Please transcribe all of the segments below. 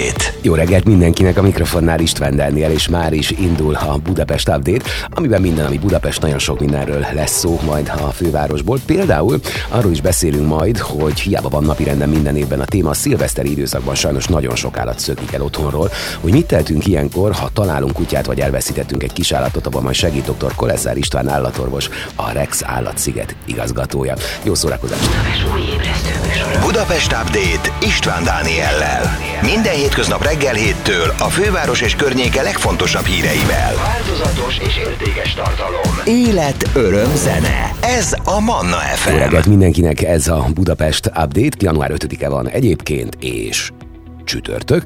Update. Jó reggelt mindenkinek a mikrofonnál István Dániel, és már is indul a Budapest Update, amiben minden, ami Budapest, nagyon sok mindenről lesz szó majd a fővárosból. Például arról is beszélünk majd, hogy hiába van napirenden minden évben a téma, a szilveszteri időszakban sajnos nagyon sok állat szökik el otthonról, hogy mit tehetünk ilyenkor, ha találunk kutyát vagy elveszítettünk egy kis állatot, abban majd segít dr. Koleszár István állatorvos, a Rex Állatsziget igazgatója. Jó szórakozást! Budapest Update István Dániellel. Minden hétköznap reggel héttől a főváros és környéke legfontosabb híreivel. Változatos és értékes tartalom. Élet, öröm, zene. Ez a Manna FM. Jó reggelt mindenkinek, ez a Budapest Update, január 5-e van egyébként, és csütörtök.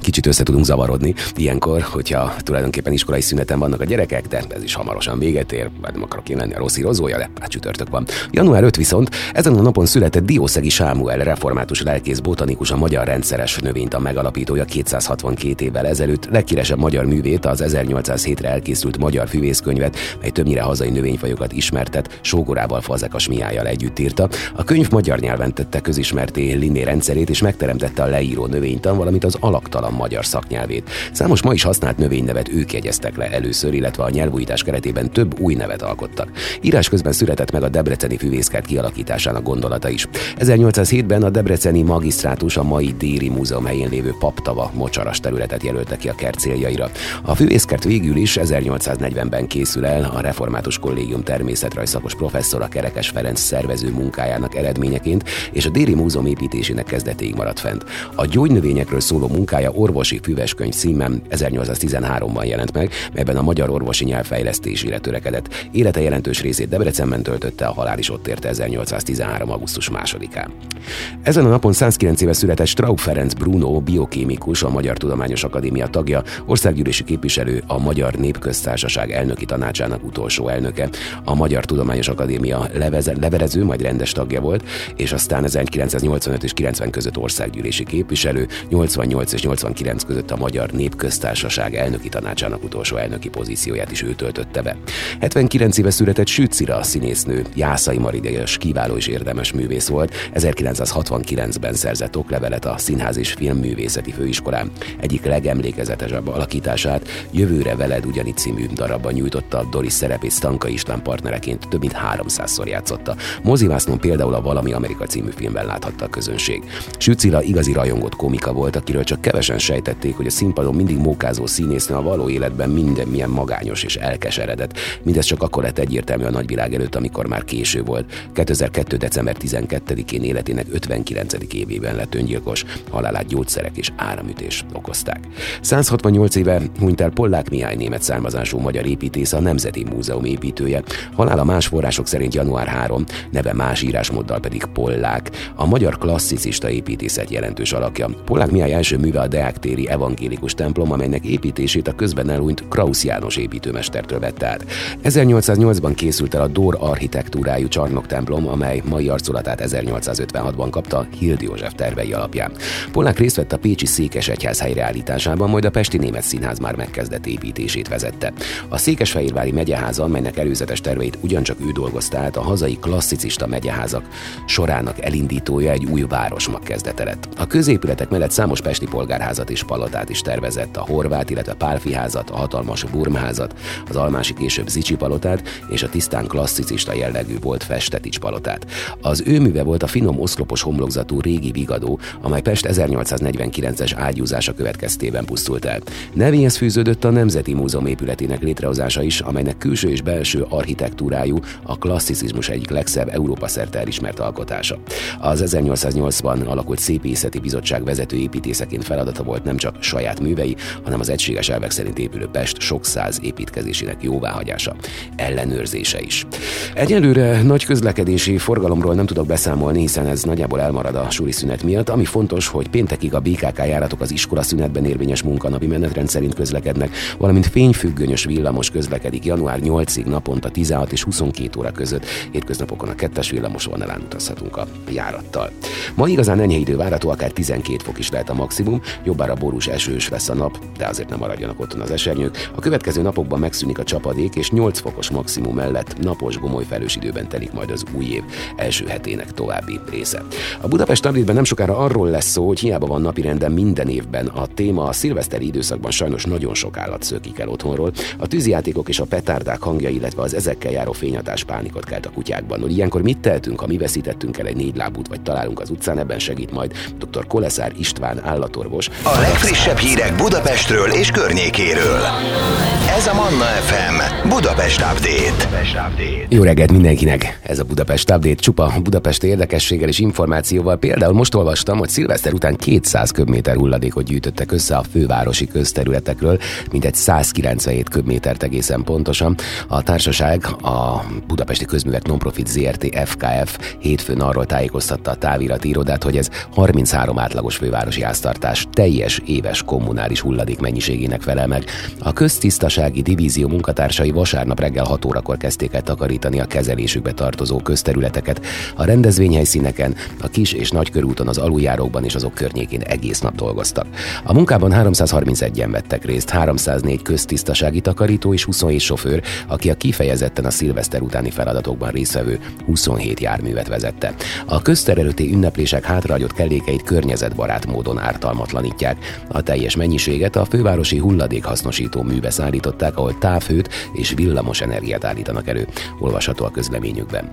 Kicsit össze tudunk zavarodni ilyenkor, hogyha tulajdonképpen iskolai szüneten vannak a gyerekek, de ez is hamarosan véget ér, mert nem akarok én lenni a rossz írozója, de hát csütörtök van. Január 5 viszont ezen a napon született Diószegi Sámuel, református lelkész botanikus, a magyar rendszeres növényt a megalapítója 262 évvel ezelőtt, legkíresebb magyar művét, az 1807-re elkészült magyar füvészkönyvet, mely többnyire hazai növényfajokat ismertet, sógorával Fazekas Miájjal együtt írta. A könyv magyar nyelven tette közismerté Linné rendszerét, és megteremtette a leíró növény növénytan, valamint az alaktalan magyar szaknyelvét. Számos ma is használt növénynevet ők jegyeztek le először, illetve a nyelvújítás keretében több új nevet alkottak. Írás közben született meg a debreceni füvészkert kialakításának gondolata is. 1807-ben a debreceni magisztrátus a mai Déri Múzeum helyén lévő paptava mocsaras területet jelölte ki a kert céljaira. A füvészkert végül is 1840-ben készül el a Református Kollégium természetrajszakos professzora Kerekes Ferenc szervező munkájának eredményeként, és a Déri Múzeum építésének kezdetéig maradt fent. A gyógynövény növényekről szóló munkája orvosi füveskönyv címen 1813-ban jelent meg, melyben a magyar orvosi nyelv fejlesztésére törekedett. Élete jelentős részét Debrecenben töltötte, a halál is ott érte 1813. augusztus 2-án. Ezen a napon 109 éve született Straub Ferenc Bruno, biokémikus, a Magyar Tudományos Akadémia tagja, országgyűlési képviselő, a Magyar Népköztársaság elnöki tanácsának utolsó elnöke, a Magyar Tudományos Akadémia leveze, leverező, majd rendes tagja volt, és aztán 1985 és 90 között országgyűlési képviselő, 88 és 89 között a Magyar Népköztársaság elnöki tanácsának utolsó elnöki pozícióját is ő töltötte be. 79 éve született Sütszira színésznő, Jászai Maridejes kiváló és érdemes művész volt, 1969-ben szerzett oklevelet a Színház és Filmművészeti Főiskolán. Egyik legemlékezetesebb alakítását Jövőre veled ugyanígy című darabban nyújtotta Doris szerepét Stanka István partnereként több mint 300-szor játszotta. Mozivásznon például a Valami Amerika című filmben láthatta a közönség. Sütszira igazi rajongott komik Monika volt, akiről csak kevesen sejtették, hogy a színpadon mindig mókázó színésznő a való életben minden milyen magányos és elkeseredett. Mindez csak akkor lett egyértelmű a nagyvilág előtt, amikor már késő volt. 2002. december 12-én életének 59. évében lett öngyilkos, halálát gyógyszerek és áramütés okozták. 168 éve hunyt el Pollák Mihály német származású magyar építész, a Nemzeti Múzeum építője. Halála más források szerint január 3, neve más írásmóddal pedig Pollák, a magyar klasszicista építészet jelentős alakja. Polák Mihály első műve a Deák téri evangélikus templom, amelynek építését a közben elhunyt Krausz János építőmestertől vette át. 1808-ban készült el a Dór architektúrájú csarnok templom, amely mai arculatát 1856-ban kapta Hild József tervei alapján. Polák részt vett a Pécsi Székes Egyház helyreállításában, majd a Pesti Német Színház már megkezdett építését vezette. A Székesfehérvári megyeháza, melynek előzetes terveit ugyancsak ő dolgozta át, a hazai klasszicista megyeházak sorának elindítója egy új városmag kezdete lett. A középületek mellett számos pesti polgárházat és palotát is tervezett, a Horvát, illetve Pálfi házat, a hatalmas Burmházat, az Almási később Zicsi palotát és a tisztán klasszicista jellegű volt Festetics palotát. Az ő műve volt a finom oszlopos homlokzatú régi vigadó, amely Pest 1849-es ágyúzása következtében pusztult el. Nevéhez fűződött a Nemzeti Múzeum épületének létrehozása is, amelynek külső és belső architektúrájú a klasszicizmus egyik legszebb Európa szerte elismert alkotása. Az 1880 alakult Szépészeti Bizottság vezető építészeként feladata volt nem csak saját művei, hanem az egységes elvek szerint épülő Pest sok száz építkezésének jóváhagyása, ellenőrzése is. Egyelőre nagy közlekedési forgalomról nem tudok beszámolni, hiszen ez nagyjából elmarad a suli szünet miatt. Ami fontos, hogy péntekig a BKK járatok az iskola szünetben érvényes munkanapi menetrend szerint közlekednek, valamint fényfüggönyös villamos közlekedik január 8-ig naponta 16 és 22 óra között. Hétköznapokon a kettes villamos vonalán utazhatunk a járattal. Ma igazán enyhe idő várható, akár 12 fok fok is lehet a maximum, jobbára borús esős lesz a nap, de azért nem maradjanak otthon az esernyők. A következő napokban megszűnik a csapadék, és 8 fokos maximum mellett napos, gomoly felős időben telik majd az új év első hetének további része. A Budapest Update-ben nem sokára arról lesz szó, hogy hiába van napirenden minden évben a téma a szilveszteri időszakban sajnos nagyon sok állat szökik el otthonról. A tűzjátékok és a petárdák hangja, illetve az ezekkel járó fényhatás pánikot kelt a kutyákban. Hogy ilyenkor mit tehetünk, ha mi veszítettünk el egy négy lábút, vagy találunk az utcán, ebben segít majd dr. Koleszár István állatorvos. A legfrissebb hírek Budapestről és környékéről. Ez a Manna FM Budapest Update. Jó reggelt mindenkinek! Ez a Budapest Update csupa Budapest érdekességgel és információval. Például most olvastam, hogy szilveszter után 200 köbméter hulladékot gyűjtöttek össze a fővárosi közterületekről, mintegy 197 köbmétert egészen pontosan. A társaság, a Budapesti Közművek Nonprofit ZRT FKF hétfőn arról tájékoztatta a távirati irodát, hogy ez 33 átlagos fővárosi háztartás teljes éves kommunális hulladék mennyiségének felel meg. A köztisztasági divízió munkatársai vasárnap reggel 6 órakor kezdték el takarítani a kezelésükbe tartozó közterületeket. A rendezvényhelyszíneken, a kis és nagy körúton, az aluljárókban és azok környékén egész nap dolgoztak. A munkában 331-en vettek részt, 304 köztisztasági takarító és 27 sofőr, aki a kifejezetten a szilveszter utáni feladatokban résztvevő 27 járművet vezette. A közterületi ünneplések hátrahagyott kellékeit környezetbarát módon ártalmatlanítják. A teljes mennyiséget a fővárosi hulladékhasznosító műbe szállították, ahol távhőt és villamos energiát állítanak elő. Olvasható a közleményükben.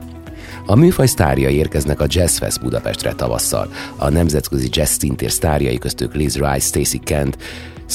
A műfaj sztárjai érkeznek a Jazz Fest Budapestre tavasszal. A nemzetközi jazz szintér sztárjai köztük Liz Rice, Stacy Kent,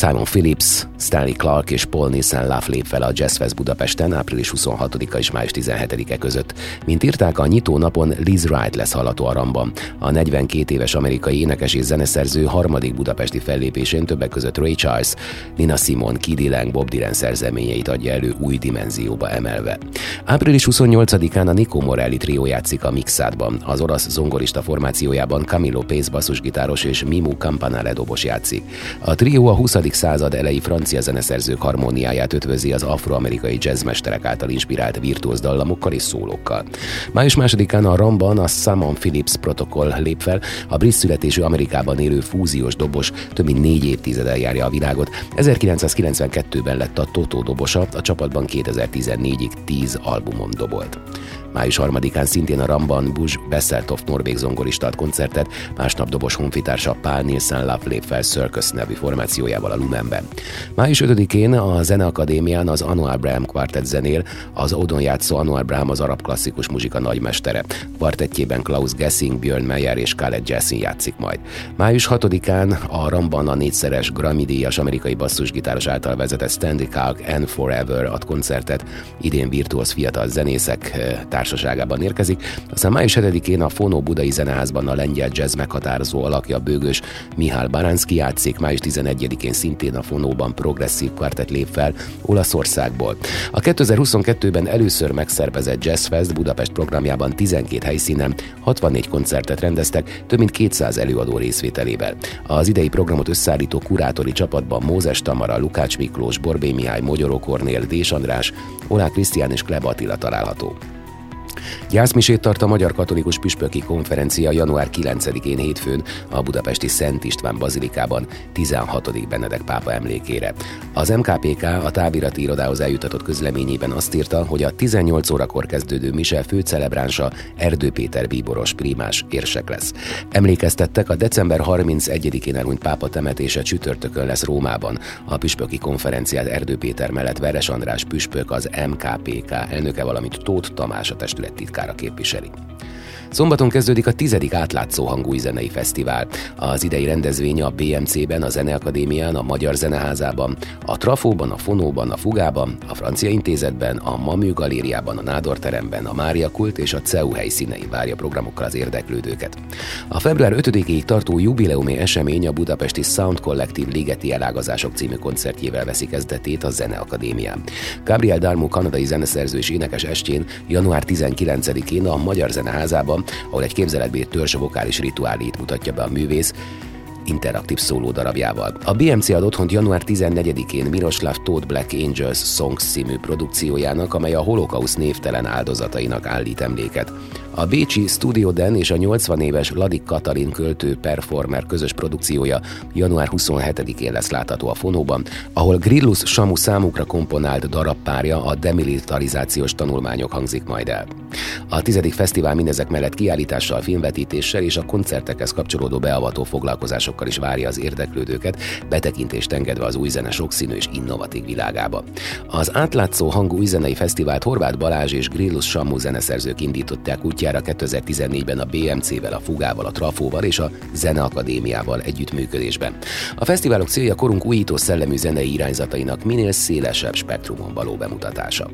Simon Phillips, Stanley Clark és Paul Nielsen Love lép fel a Jazz Fest Budapesten április 26-a és május 17-e között. Mint írták, a nyitó napon Liz Wright lesz hallható a ramban. A 42 éves amerikai énekes és zeneszerző harmadik budapesti fellépésén többek között Ray Charles, Nina Simon, Kid Lang, Bob Dylan szerzeményeit adja elő új dimenzióba emelve. Április 28-án a Nico Morelli trió játszik a Mixádban. Az orosz zongorista formációjában Camilo Pace basszusgitáros és Mimu Campanale dobos játszik. A trió a 20 század elejé francia zeneszerzők harmóniáját ötvözi az afroamerikai jazzmesterek által inspirált virtuóz dallamokkal és szólókkal. Május másodikán a Ramban a Simon Phillips protokoll lép fel, a brit születésű Amerikában élő fúziós dobos több mint négy évtized járja a világot. 1992-ben lett a Toto dobosa, a csapatban 2014-ig 10 albumon dobolt. Május 3-án szintén a Ramban Bush Besseltoft norvég zongoristát koncertet, másnap dobos honfitársa Pál Nielsen Love lép fel Circus nevű formációjával a Lumenben. Május 5-én a Zeneakadémián az Annual Braham Quartet zenél, az Odon játszó Annual Braham az arab klasszikus muzsika nagymestere. Kvartettjében Klaus Gessing, Björn Meyer és Khaled Jassin játszik majd. Május 6-án a Ramban a négyszeres Grammy-díjas amerikai basszusgitáros által vezetett Stanley Kalk and Forever ad koncertet, idén virtuóz fiatal zenészek eh, társaságában érkezik. Aztán május 7-én a Fonó Budai Zeneházban a lengyel jazz meghatározó alakja bőgős Mihály Baránszki játszik, május 11-én szintén a Fonóban progresszív kvartett lép fel Olaszországból. A 2022-ben először megszervezett Jazz Fest Budapest programjában 12 helyszínen 64 koncertet rendeztek, több mint 200 előadó részvételével. Az idei programot összeállító kurátori csapatban Mózes Tamara, Lukács Miklós, Borbé Mihály, Mogyoró Kornél, Dés András, Olá Krisztián és Kleb Attila található. Gyászmisét tart a Magyar Katolikus Püspöki Konferencia január 9-én hétfőn a budapesti Szent István Bazilikában 16. Benedek pápa emlékére. Az MKPK a távirati irodához eljutatott közleményében azt írta, hogy a 18 órakor kezdődő mise főcelebránsa Erdő Péter bíboros primás érsek lesz. Emlékeztettek, a december 31-én elhunyt pápa temetése csütörtökön lesz Rómában. A püspöki konferenciát Erdő Péter mellett Veres András püspök az MKPK elnöke, valamint Tóth Tamás a testület titkára képviseli. Szombaton kezdődik a tizedik átlátszó hangú zenei fesztivál. Az idei rendezvény a BMC-ben, a Zeneakadémián, a Magyar Zeneházában, a Trafóban, a Fonóban, a Fugában, a Francia Intézetben, a Mamű Galériában, a Nádor teremben, a Mária Kult és a CEU helyszínein várja programokkal az érdeklődőket. A február 5-ig tartó jubileumi esemény a budapesti Sound Collective Ligeti Elágazások című koncertjével veszi kezdetét a Zeneakadémián. Gabriel Darmu kanadai zeneszerző és énekes estjén január 19-én a Magyar Zeneházában ahol egy képzeletbér törzs vokális rituálét mutatja be a művész, interaktív szóló darabjával. A BMC ad otthont január 14-én Miroslav Todd Black Angels Songs című produkciójának, amely a holokausz névtelen áldozatainak állít emléket. A Bécsi Studio Den és a 80 éves Ladik Katalin költő performer közös produkciója január 27-én lesz látható a Fonóban, ahol Grillus Samu számukra komponált darabpárja a demilitarizációs tanulmányok hangzik majd el. A tizedik fesztivál mindezek mellett kiállítással, filmvetítéssel és a koncertekhez kapcsolódó beavató foglalkozásokkal is várja az érdeklődőket, betekintést engedve az új zene sokszínű és innovatív világába. Az átlátszó hangú új zenei fesztivált Horváth Balázs és Grillus Samu zeneszerzők indították útjára 2014-ben a BMC-vel, a Fugával, a Trafóval és a Zeneakadémiával együttműködésben. A fesztiválok célja korunk újító szellemű zenei irányzatainak minél szélesebb spektrumon való bemutatása.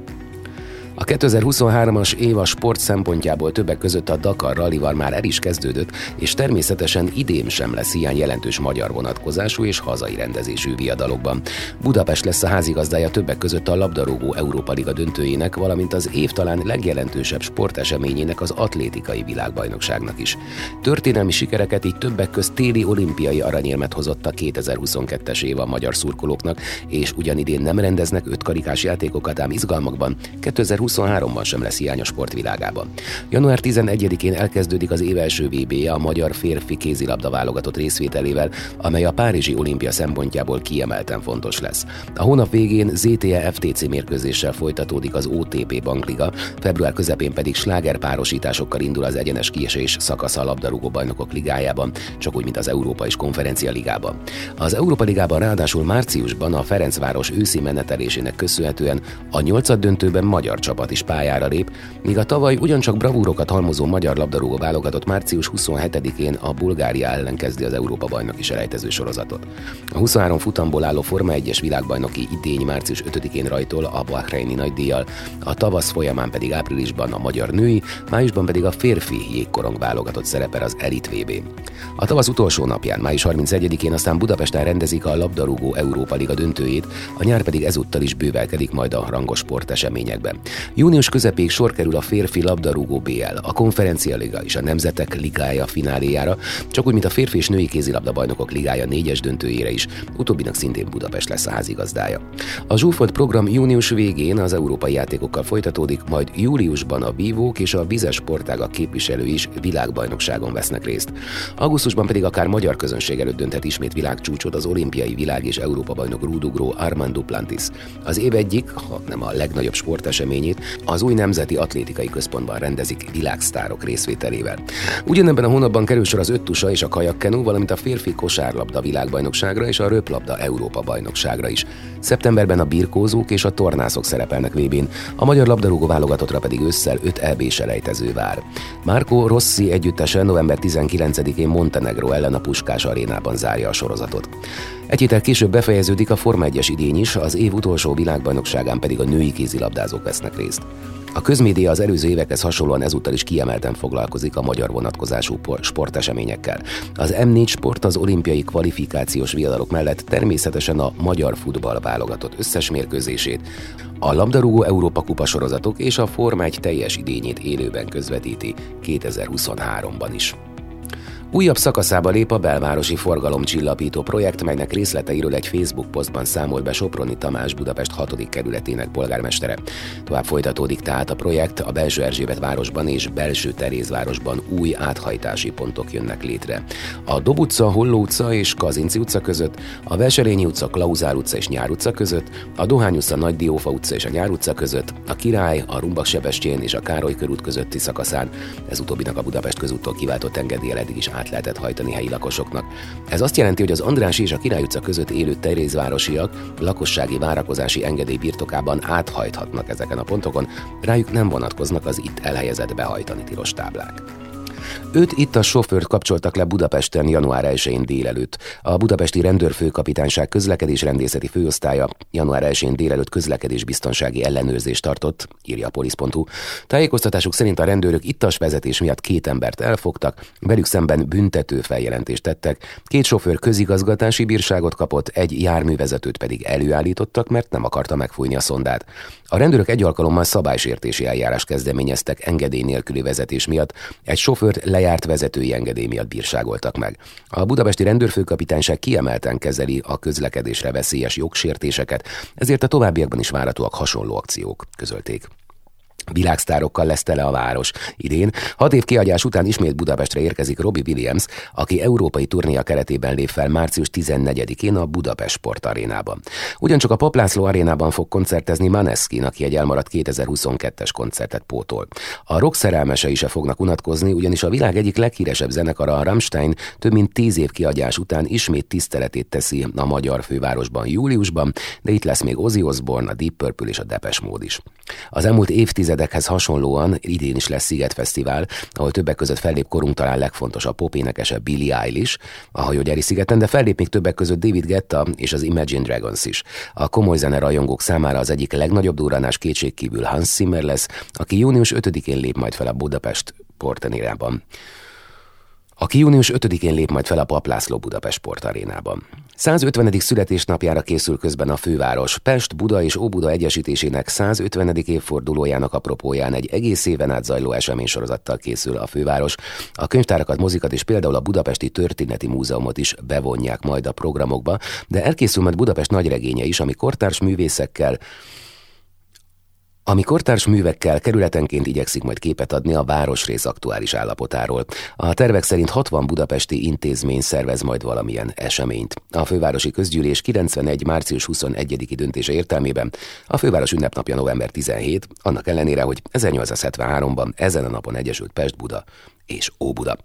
A 2023-as év a sport szempontjából többek között a Dakar rallival már el is kezdődött, és természetesen idén sem lesz ilyen jelentős magyar vonatkozású és hazai rendezésű viadalokban. Budapest lesz a házigazdája többek között a labdarúgó Európa Liga döntőjének, valamint az év talán legjelentősebb sporteseményének az atlétikai világbajnokságnak is. Történelmi sikereket így többek közt téli olimpiai aranyérmet hozott a 2022-es év a magyar szurkolóknak, és ugyanidén nem rendeznek ötkarikás játékokat, ám izgalmakban 2020 2023-ban sem lesz hiány a sportvilágában. Január 11-én elkezdődik az év első vb -je a magyar férfi kézilabda válogatott részvételével, amely a Párizsi olimpia szempontjából kiemelten fontos lesz. A hónap végén ZTE FTC mérkőzéssel folytatódik az OTP Bankliga, február közepén pedig sláger párosításokkal indul az egyenes kiesés szakasza a labdarúgó bajnokok ligájában, csak úgy, mint az Európa és Konferencia ligában. Az Európa ligában ráadásul márciusban a Ferencváros őszi menetelésének köszönhetően a nyolcad döntőben magyar csapat csapat is pályára lép, míg a tavaly ugyancsak bravúrokat halmozó magyar labdarúgó válogatott március 27-én a Bulgária ellen kezdi az Európa bajnoki selejtező sorozatot. A 23 futamból álló Forma 1-es világbajnoki idény március 5-én rajtol a Bahreini nagydíjjal, a tavasz folyamán pedig áprilisban a magyar női, májusban pedig a férfi jégkorong válogatott szerepel az Elite VB. A tavasz utolsó napján, május 31-én aztán Budapesten rendezik a labdarúgó Európa Liga döntőjét, a nyár pedig ezúttal is bővelkedik majd a rangos sporteseményekben. Június közepéig sor kerül a férfi labdarúgó BL, a konferencia liga és a Nemzetek Ligája fináléjára, csak úgy, mint a férfi és női kézilabda bajnokok ligája négyes döntőjére is, utóbbinak szintén Budapest lesz a házigazdája. A zsúfolt program június végén az európai játékokkal folytatódik, majd júliusban a vívók és a vizes sportágak képviselői is világbajnokságon vesznek részt. Augusztusban pedig akár magyar közönség előtt dönthet ismét világcsúcsot az olimpiai világ és Európa bajnok rúdugró Armand Duplantis. Az év egyik, ha nem a legnagyobb sporteseményét eseményét az új Nemzeti Atlétikai Központban rendezik világsztárok részvételével. Ugyanebben a hónapban kerül sor az öttusa és a kajakkenú, valamint a férfi kosárlabda világbajnokságra és a röplabda Európa bajnokságra is. Szeptemberben a birkózók és a tornászok szerepelnek vb a magyar labdarúgó válogatottra pedig ősszel 5 EB selejtező vár. Márko Rossi együttesen november 19-én Montenegro ellen a Puskás arénában zárja a sorozatot. Egy héttel később befejeződik a Forma 1-es idény is, az év utolsó világbajnokságán pedig a női kézilabdázók vesznek részt. A közmédia az előző évekhez hasonlóan ezúttal is kiemelten foglalkozik a magyar vonatkozású sporteseményekkel. Az M4 Sport az olimpiai kvalifikációs viadalok mellett természetesen a magyar futball válogatott összes mérkőzését, a labdarúgó Európa Kupa sorozatok és a Forma 1 teljes idényét élőben közvetíti 2023-ban is. Újabb szakaszába lép a belvárosi forgalomcsillapító projekt, melynek részleteiről egy Facebook posztban számol be Soproni Tamás Budapest 6. kerületének polgármestere. Tovább folytatódik tehát a projekt, a belső Erzsébet városban és belső Terézvárosban új áthajtási pontok jönnek létre. A Dob utca, Holló utca és Kazinci utca között, a Veselényi utca, Klauzár utca és Nyár utca között, a Dohány utca, Nagy Diófa utca és a Nyár utca között, a Király, a Rumbak és a Károly körút közötti szakaszán, ez utóbbinak a Budapest közúttól kiváltott engedélye eddig is át lehetett hajtani helyi lakosoknak. Ez azt jelenti, hogy az András és a Király utca között élő terézvárosiak lakossági várakozási engedély birtokában áthajthatnak ezeken a pontokon, rájuk nem vonatkoznak az itt elhelyezett behajtani tilos táblák. Őt itt a sofőrt kapcsoltak le Budapesten január 1-én délelőtt. A budapesti rendőrfőkapitányság közlekedés rendészeti főosztálya január 1-én délelőtt közlekedésbiztonsági ellenőrzést tartott, írja a polisz.hu. Tájékoztatásuk szerint a rendőrök ittas vezetés miatt két embert elfogtak, velük szemben büntető feljelentést tettek, két sofőr közigazgatási bírságot kapott, egy járművezetőt pedig előállítottak, mert nem akarta megfújni a szondát. A rendőrök egy alkalommal szabálysértési eljárás kezdeményeztek engedély nélküli vezetés miatt, egy sofőrt lejárt vezetői engedély miatt bírságoltak meg. A budapesti rendőrfőkapitányság kiemelten kezeli a közlekedésre veszélyes jogsértéseket, ezért a továbbiakban is várhatóak hasonló akciók, közölték. Világsztárokkal lesz tele a város. Idén, hat év kiadás után ismét Budapestre érkezik Robbie Williams, aki európai turnéja keretében lép fel március 14-én a Budapest Sport Arénában. Ugyancsak a Paplászló Arénában fog koncertezni Maneskin, aki egy elmaradt 2022-es koncertet pótol. A rock szerelmesei se fognak unatkozni, ugyanis a világ egyik leghíresebb zenekara, a Rammstein több mint tíz év kiadás után ismét tiszteletét teszi a magyar fővárosban júliusban, de itt lesz még Ozzy Osbourne, a Deep Purple és a Depeche Mode is. Az elmúlt évtizedekhez hasonlóan idén is lesz Sziget Fesztivál, ahol többek között fellép korunk talán legfontosabb popénekese Billie Eilish, a hajógyári szigeten, de fellép még többek között David Getta és az Imagine Dragons is. A komoly zene rajongók számára az egyik legnagyobb durranás kétségkívül Hans Zimmer lesz, aki június 5-én lép majd fel a Budapest portenérában aki június 5-én lép majd fel a Paplászló Budapest sportarénában. 150. születésnapjára készül közben a főváros. Pest, Buda és Óbuda egyesítésének 150. évfordulójának apropóján egy egész éven át zajló eseménysorozattal készül a főváros. A könyvtárakat, mozikat és például a Budapesti Történeti Múzeumot is bevonják majd a programokba, de elkészül majd Budapest nagyregénye is, ami kortárs művészekkel, ami kortárs művekkel kerületenként igyekszik majd képet adni a városrész aktuális állapotáról. A tervek szerint 60 budapesti intézmény szervez majd valamilyen eseményt. A fővárosi közgyűlés 91. március 21. döntése értelmében a főváros ünnepnapja november 17, annak ellenére, hogy 1873-ban ezen a napon egyesült Pest-Buda és Óbuda.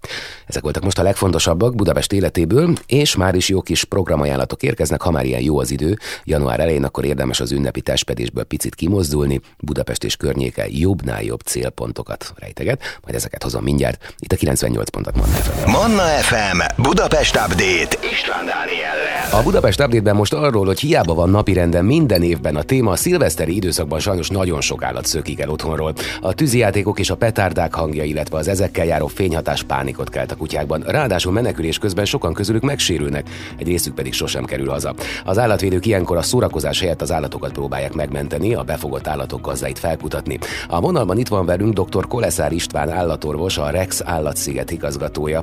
Ezek voltak most a legfontosabbak Budapest életéből, és már is jó kis programajánlatok érkeznek, ha már ilyen jó az idő. Január elején akkor érdemes az ünnepi testpedésből picit kimozdulni, Budapest és környéke jobbnál jobb célpontokat rejteget, majd ezeket hozom mindjárt. Itt a 98 pontot Manna FM. Manna FM, Budapest Update, István Dániellel. A Budapest Update-ben most arról, hogy hiába van napirenden minden évben a téma, a szilveszteri időszakban sajnos nagyon sok állat szökik el otthonról. A tűzijátékok és a petárdák hangja, illetve az ezekkel járó fényhatás pánikot kelt a kutyákban. Ráadásul menekülés közben sokan közülük megsérülnek, egy részük pedig sosem kerül haza. Az állatvédők ilyenkor a szórakozás helyett az állatokat próbálják megmenteni, a befogott állatok gazdáit felkutatni. A vonalban itt van velünk dr. Koleszár István állatorvos, a Rex Állatsziget igazgatója.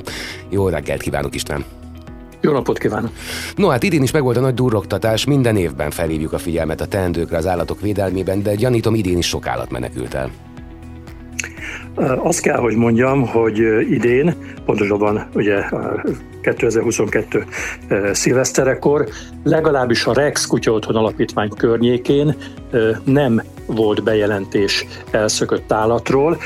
Jó reggelt kívánok István! Jó napot kívánok! No hát idén is megvolt a nagy durrogtatás, minden évben felhívjuk a figyelmet a teendőkre az állatok védelmében, de gyanítom idén is sok állat menekült el. Azt kell, hogy mondjam, hogy idén, pontosabban ugye 2022 szilveszterekor, legalábbis a Rex Kutya Otthon Alapítvány környékén nem volt bejelentés elszökött állatról,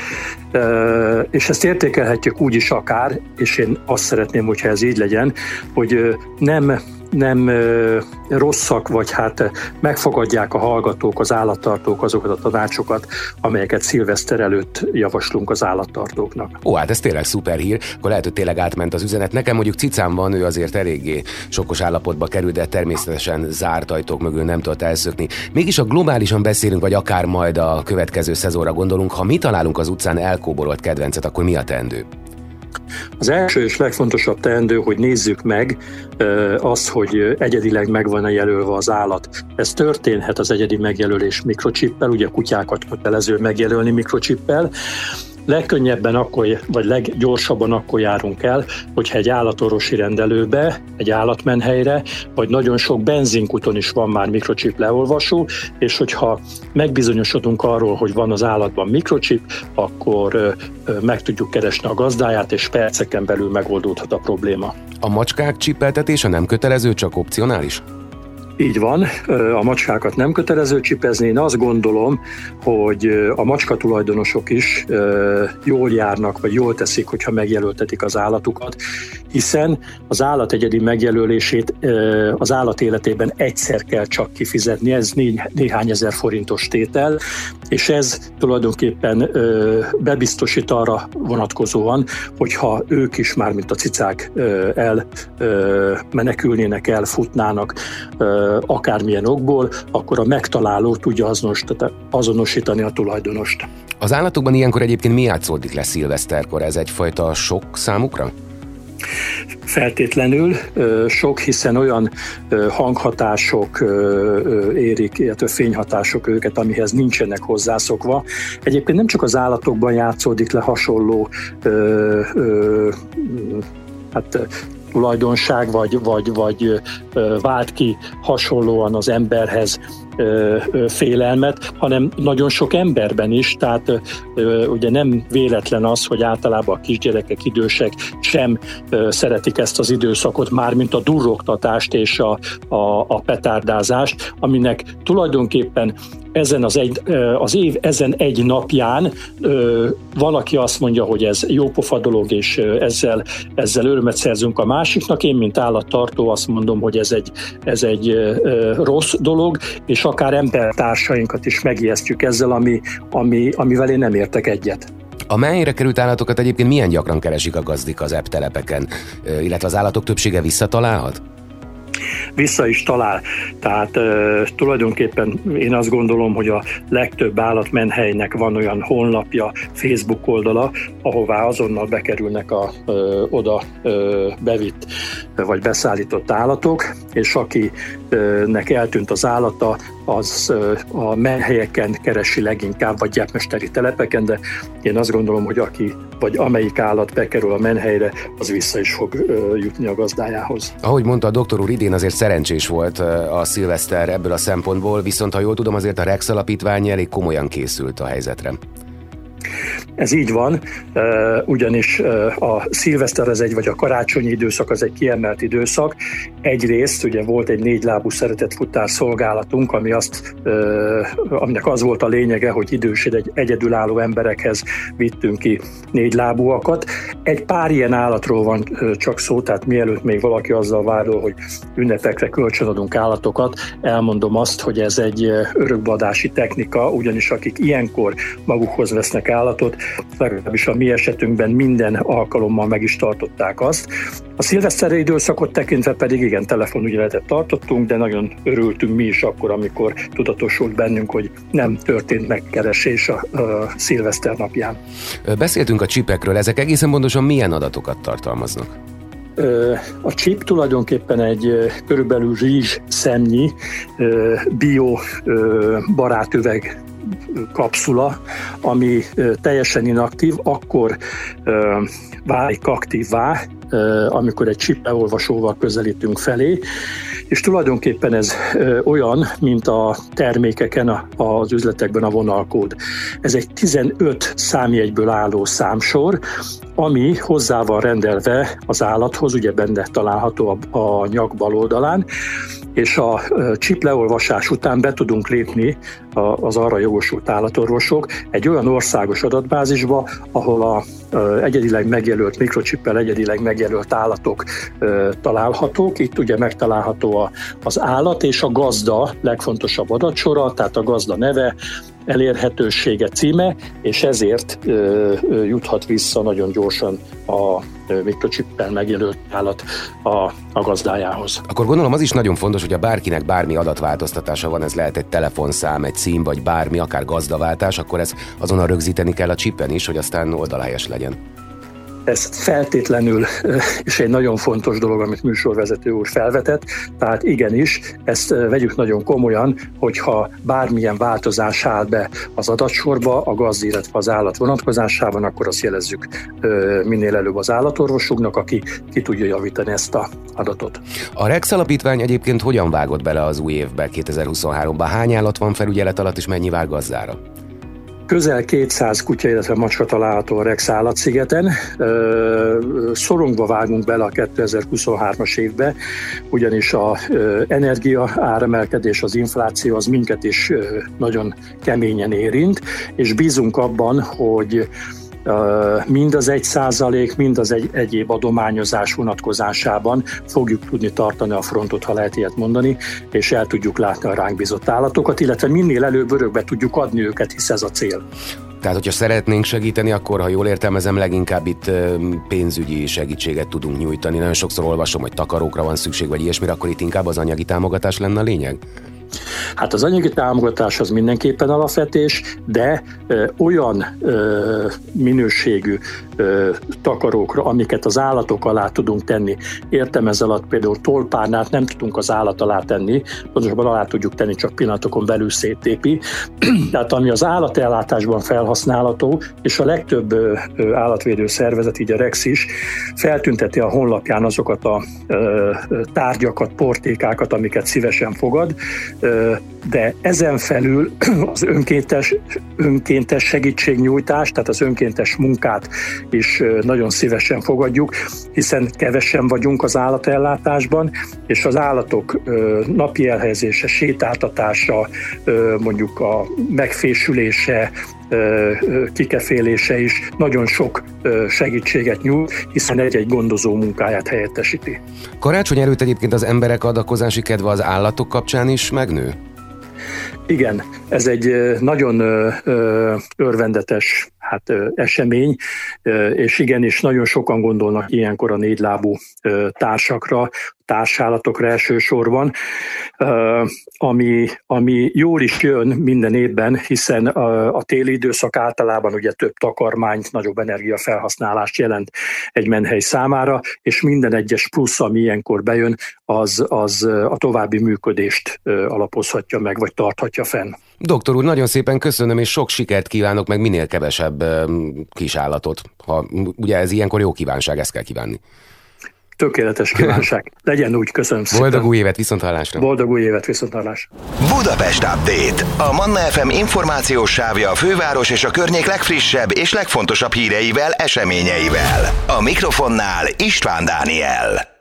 és ezt értékelhetjük úgy is akár, és én azt szeretném, hogyha ez így legyen, hogy nem nem rosszak, vagy hát megfogadják a hallgatók, az állattartók azokat a tanácsokat, amelyeket szilveszter előtt javaslunk az állattartóknak. Ó, hát ez tényleg szuper hír, akkor lehet, hogy tényleg átment az üzenet. Nekem mondjuk cicám van, ő azért eléggé sokos állapotba került, de természetesen zárt ajtók mögül nem tudott elszökni. Mégis a globálisan beszélünk, vagy akár majd a következő szezonra gondolunk, ha mi találunk az utcán elkóborolt kedvencet, akkor mi a teendő? Az első és legfontosabb teendő, hogy nézzük meg azt, hogy egyedileg megvan-e jelölve az állat. Ez történhet az egyedi megjelölés mikrocsippel, ugye kutyákat kötelező megjelölni mikrocsippel, Legkönnyebben akkor, vagy leggyorsabban akkor járunk el, hogyha egy állatorvosi rendelőbe, egy állatmenhelyre, vagy nagyon sok benzinkuton is van már mikrocsip leolvasó, és hogyha megbizonyosodunk arról, hogy van az állatban mikrocsip, akkor meg tudjuk keresni a gazdáját, és perceken belül megoldódhat a probléma. A macskák csipeltetése nem kötelező, csak opcionális? Így van, a macskákat nem kötelező csipezni. Én azt gondolom, hogy a macska tulajdonosok is jól járnak, vagy jól teszik, hogyha megjelöltetik az állatukat, hiszen az állat egyedi megjelölését az állat életében egyszer kell csak kifizetni, ez néhány ezer forintos tétel, és ez tulajdonképpen bebiztosít arra vonatkozóan, hogyha ők is már, mint a cicák el menekülnének, elfutnának, akármilyen okból, akkor a megtaláló tudja azonosítani a tulajdonost. Az állatokban ilyenkor egyébként mi játszódik le szilveszterkor? Ez egyfajta sok számukra? Feltétlenül sok, hiszen olyan hanghatások érik, illetve fényhatások őket, amihez nincsenek hozzászokva. Egyébként nem csak az állatokban játszódik le hasonló hát tulajdonság, vagy, vagy, vagy vált ki hasonlóan az emberhez félelmet, hanem nagyon sok emberben is, tehát ugye nem véletlen az, hogy általában a kisgyerekek, idősek sem szeretik ezt az időszakot, mármint a durrogtatást és a, a, a petárdázást, aminek tulajdonképpen ezen az, egy, az év ezen egy napján van, aki azt mondja, hogy ez jópofa dolog, és ezzel, ezzel örömet szerzünk a másiknak. Én, mint állattartó azt mondom, hogy ez egy, ez egy rossz dolog, és akár embertársainkat is megijesztjük ezzel, ami, ami, amivel én nem értek egyet. A mennyire került állatokat egyébként milyen gyakran keresik a gazdik az ebb telepeken, illetve az állatok többsége visszatalálhat? Vissza is talál. Tehát tulajdonképpen én azt gondolom, hogy a legtöbb állatmenhelynek van olyan honlapja, Facebook oldala, ahová azonnal bekerülnek a oda bevitt vagy beszállított állatok, és akinek eltűnt az állata, az a menhelyeken keresi leginkább, vagy gyepmesteri telepeken, de én azt gondolom, hogy aki vagy amelyik állat bekerül a menhelyre, az vissza is fog jutni a gazdájához. Ahogy mondta a doktor úr, idén azért szerencsés volt a szilveszter ebből a szempontból, viszont ha jól tudom, azért a Rex alapítvány elég komolyan készült a helyzetre. Ez így van, ugyanis a szilveszter az egy, vagy a karácsonyi időszak az egy kiemelt időszak. Egyrészt ugye volt egy négylábú szeretett futár szolgálatunk, ami azt, aminek az volt a lényege, hogy idős egy egyedülálló emberekhez vittünk ki négylábúakat. Egy pár ilyen állatról van csak szó, tehát mielőtt még valaki azzal vádol, hogy ünnepekre kölcsönadunk állatokat, elmondom azt, hogy ez egy örökbadási technika, ugyanis akik ilyenkor magukhoz vesznek állatot, legalábbis a mi esetünkben minden alkalommal meg is tartották azt. A szilveszteri időszakot tekintve pedig igen, telefonügyeletet tartottunk, de nagyon örültünk mi is akkor, amikor tudatosult bennünk, hogy nem történt megkeresés a, a szilveszter napján. Beszéltünk a csipekről, ezek egészen pontosan milyen adatokat tartalmaznak? A chip tulajdonképpen egy körülbelül rizs szemnyi bio barátüveg kapszula, ami teljesen inaktív, akkor válik aktívvá, amikor egy chip leolvasóval közelítünk felé, és tulajdonképpen ez olyan, mint a termékeken, az üzletekben a vonalkód. Ez egy 15 számjegyből álló számsor, ami hozzá van rendelve az állathoz, ugye benne található a, a nyak bal oldalán, és a chip után be tudunk lépni az arra jogosult állatorvosok egy olyan országos adatbázisba, ahol a egyedileg megjelölt mikrochippel egyedileg megjelölt állatok találhatók. Itt ugye megtalálható az állat és a gazda legfontosabb adatsora, tehát a gazda neve, elérhetősége címe, és ezért ö, ö, juthat vissza nagyon gyorsan a mikrochippel megjelölt állat a, a gazdájához. Akkor gondolom az is nagyon fontos, hogy a bárkinek bármi adatváltoztatása van, ez lehet egy telefonszám, egy cím vagy bármi, akár gazdaváltás, akkor ez azonnal rögzíteni kell a csippen is, hogy aztán oldalhelyes legyen ez feltétlenül, és egy nagyon fontos dolog, amit műsorvezető úr felvetett, tehát igenis, ezt vegyük nagyon komolyan, hogyha bármilyen változás áll be az adatsorba, a gazd, illetve az állat vonatkozásában, akkor azt jelezzük minél előbb az állatorvosunknak, aki ki tudja javítani ezt a adatot. A Rex Alapítvány egyébként hogyan vágott bele az új évbe 2023-ban? Hány állat van felügyelet alatt, és mennyi vár gazdára? Közel 200 kutya, illetve macska található a Rex állatszigeten. Szorongva vágunk bele a 2023-as évbe, ugyanis a energia áremelkedés, az infláció az minket is nagyon keményen érint, és bízunk abban, hogy mind az egy százalék, mind az egy, egyéb adományozás vonatkozásában fogjuk tudni tartani a frontot, ha lehet ilyet mondani, és el tudjuk látni a ránk bizott állatokat, illetve minél előbb örökbe tudjuk adni őket, hisz ez a cél. Tehát, hogyha szeretnénk segíteni, akkor, ha jól értelmezem, leginkább itt pénzügyi segítséget tudunk nyújtani. Nagyon sokszor olvasom, hogy takarókra van szükség, vagy ilyesmire, akkor itt inkább az anyagi támogatás lenne a lényeg? Hát az anyagi támogatás az mindenképpen alapvetés, de ö, olyan ö, minőségű ö, takarókra, amiket az állatok alá tudunk tenni. Értem ez alatt például tolpárnát nem tudunk az állat alá tenni, pontosabban alá tudjuk tenni, csak pillanatokon belül széttépi. Tehát ami az állatellátásban felhasználható, és a legtöbb ö, állatvédő szervezet, így a Rex is, feltünteti a honlapján azokat a ö, tárgyakat, portékákat, amiket szívesen fogad, uh, de ezen felül az önkéntes, önkéntes segítségnyújtás, tehát az önkéntes munkát is nagyon szívesen fogadjuk, hiszen kevesen vagyunk az állatellátásban, és az állatok napi elhelyezése, sétáltatása, mondjuk a megfésülése, kikefélése is nagyon sok segítséget nyújt, hiszen egy-egy gondozó munkáját helyettesíti. Karácsony előtt egyébként az emberek adakozási kedve az állatok kapcsán is megnő? Igen, ez egy nagyon örvendetes hát, esemény, és igenis nagyon sokan gondolnak ilyenkor a négylábú társakra, társállatokra elsősorban, ami, ami jól is jön minden évben, hiszen a, a téli időszak általában ugye több takarmányt, nagyobb energiafelhasználást jelent egy menhely számára, és minden egyes plusz, ami ilyenkor bejön, az, az a további működést alapozhatja meg, vagy tarthatja fenn. Doktor úr, nagyon szépen köszönöm, és sok sikert kívánok, meg minél kevesebb kisállatot. Ha, ugye ez ilyenkor jó kívánság, ezt kell kívánni. Tökéletes kívánság. Legyen úgy, köszönöm szépen. Boldog új évet, viszont hallásra. Boldog új évet, viszont hallásra. Budapest Update. A Manna FM információs sávja a főváros és a környék legfrissebb és legfontosabb híreivel, eseményeivel. A mikrofonnál István Dániel.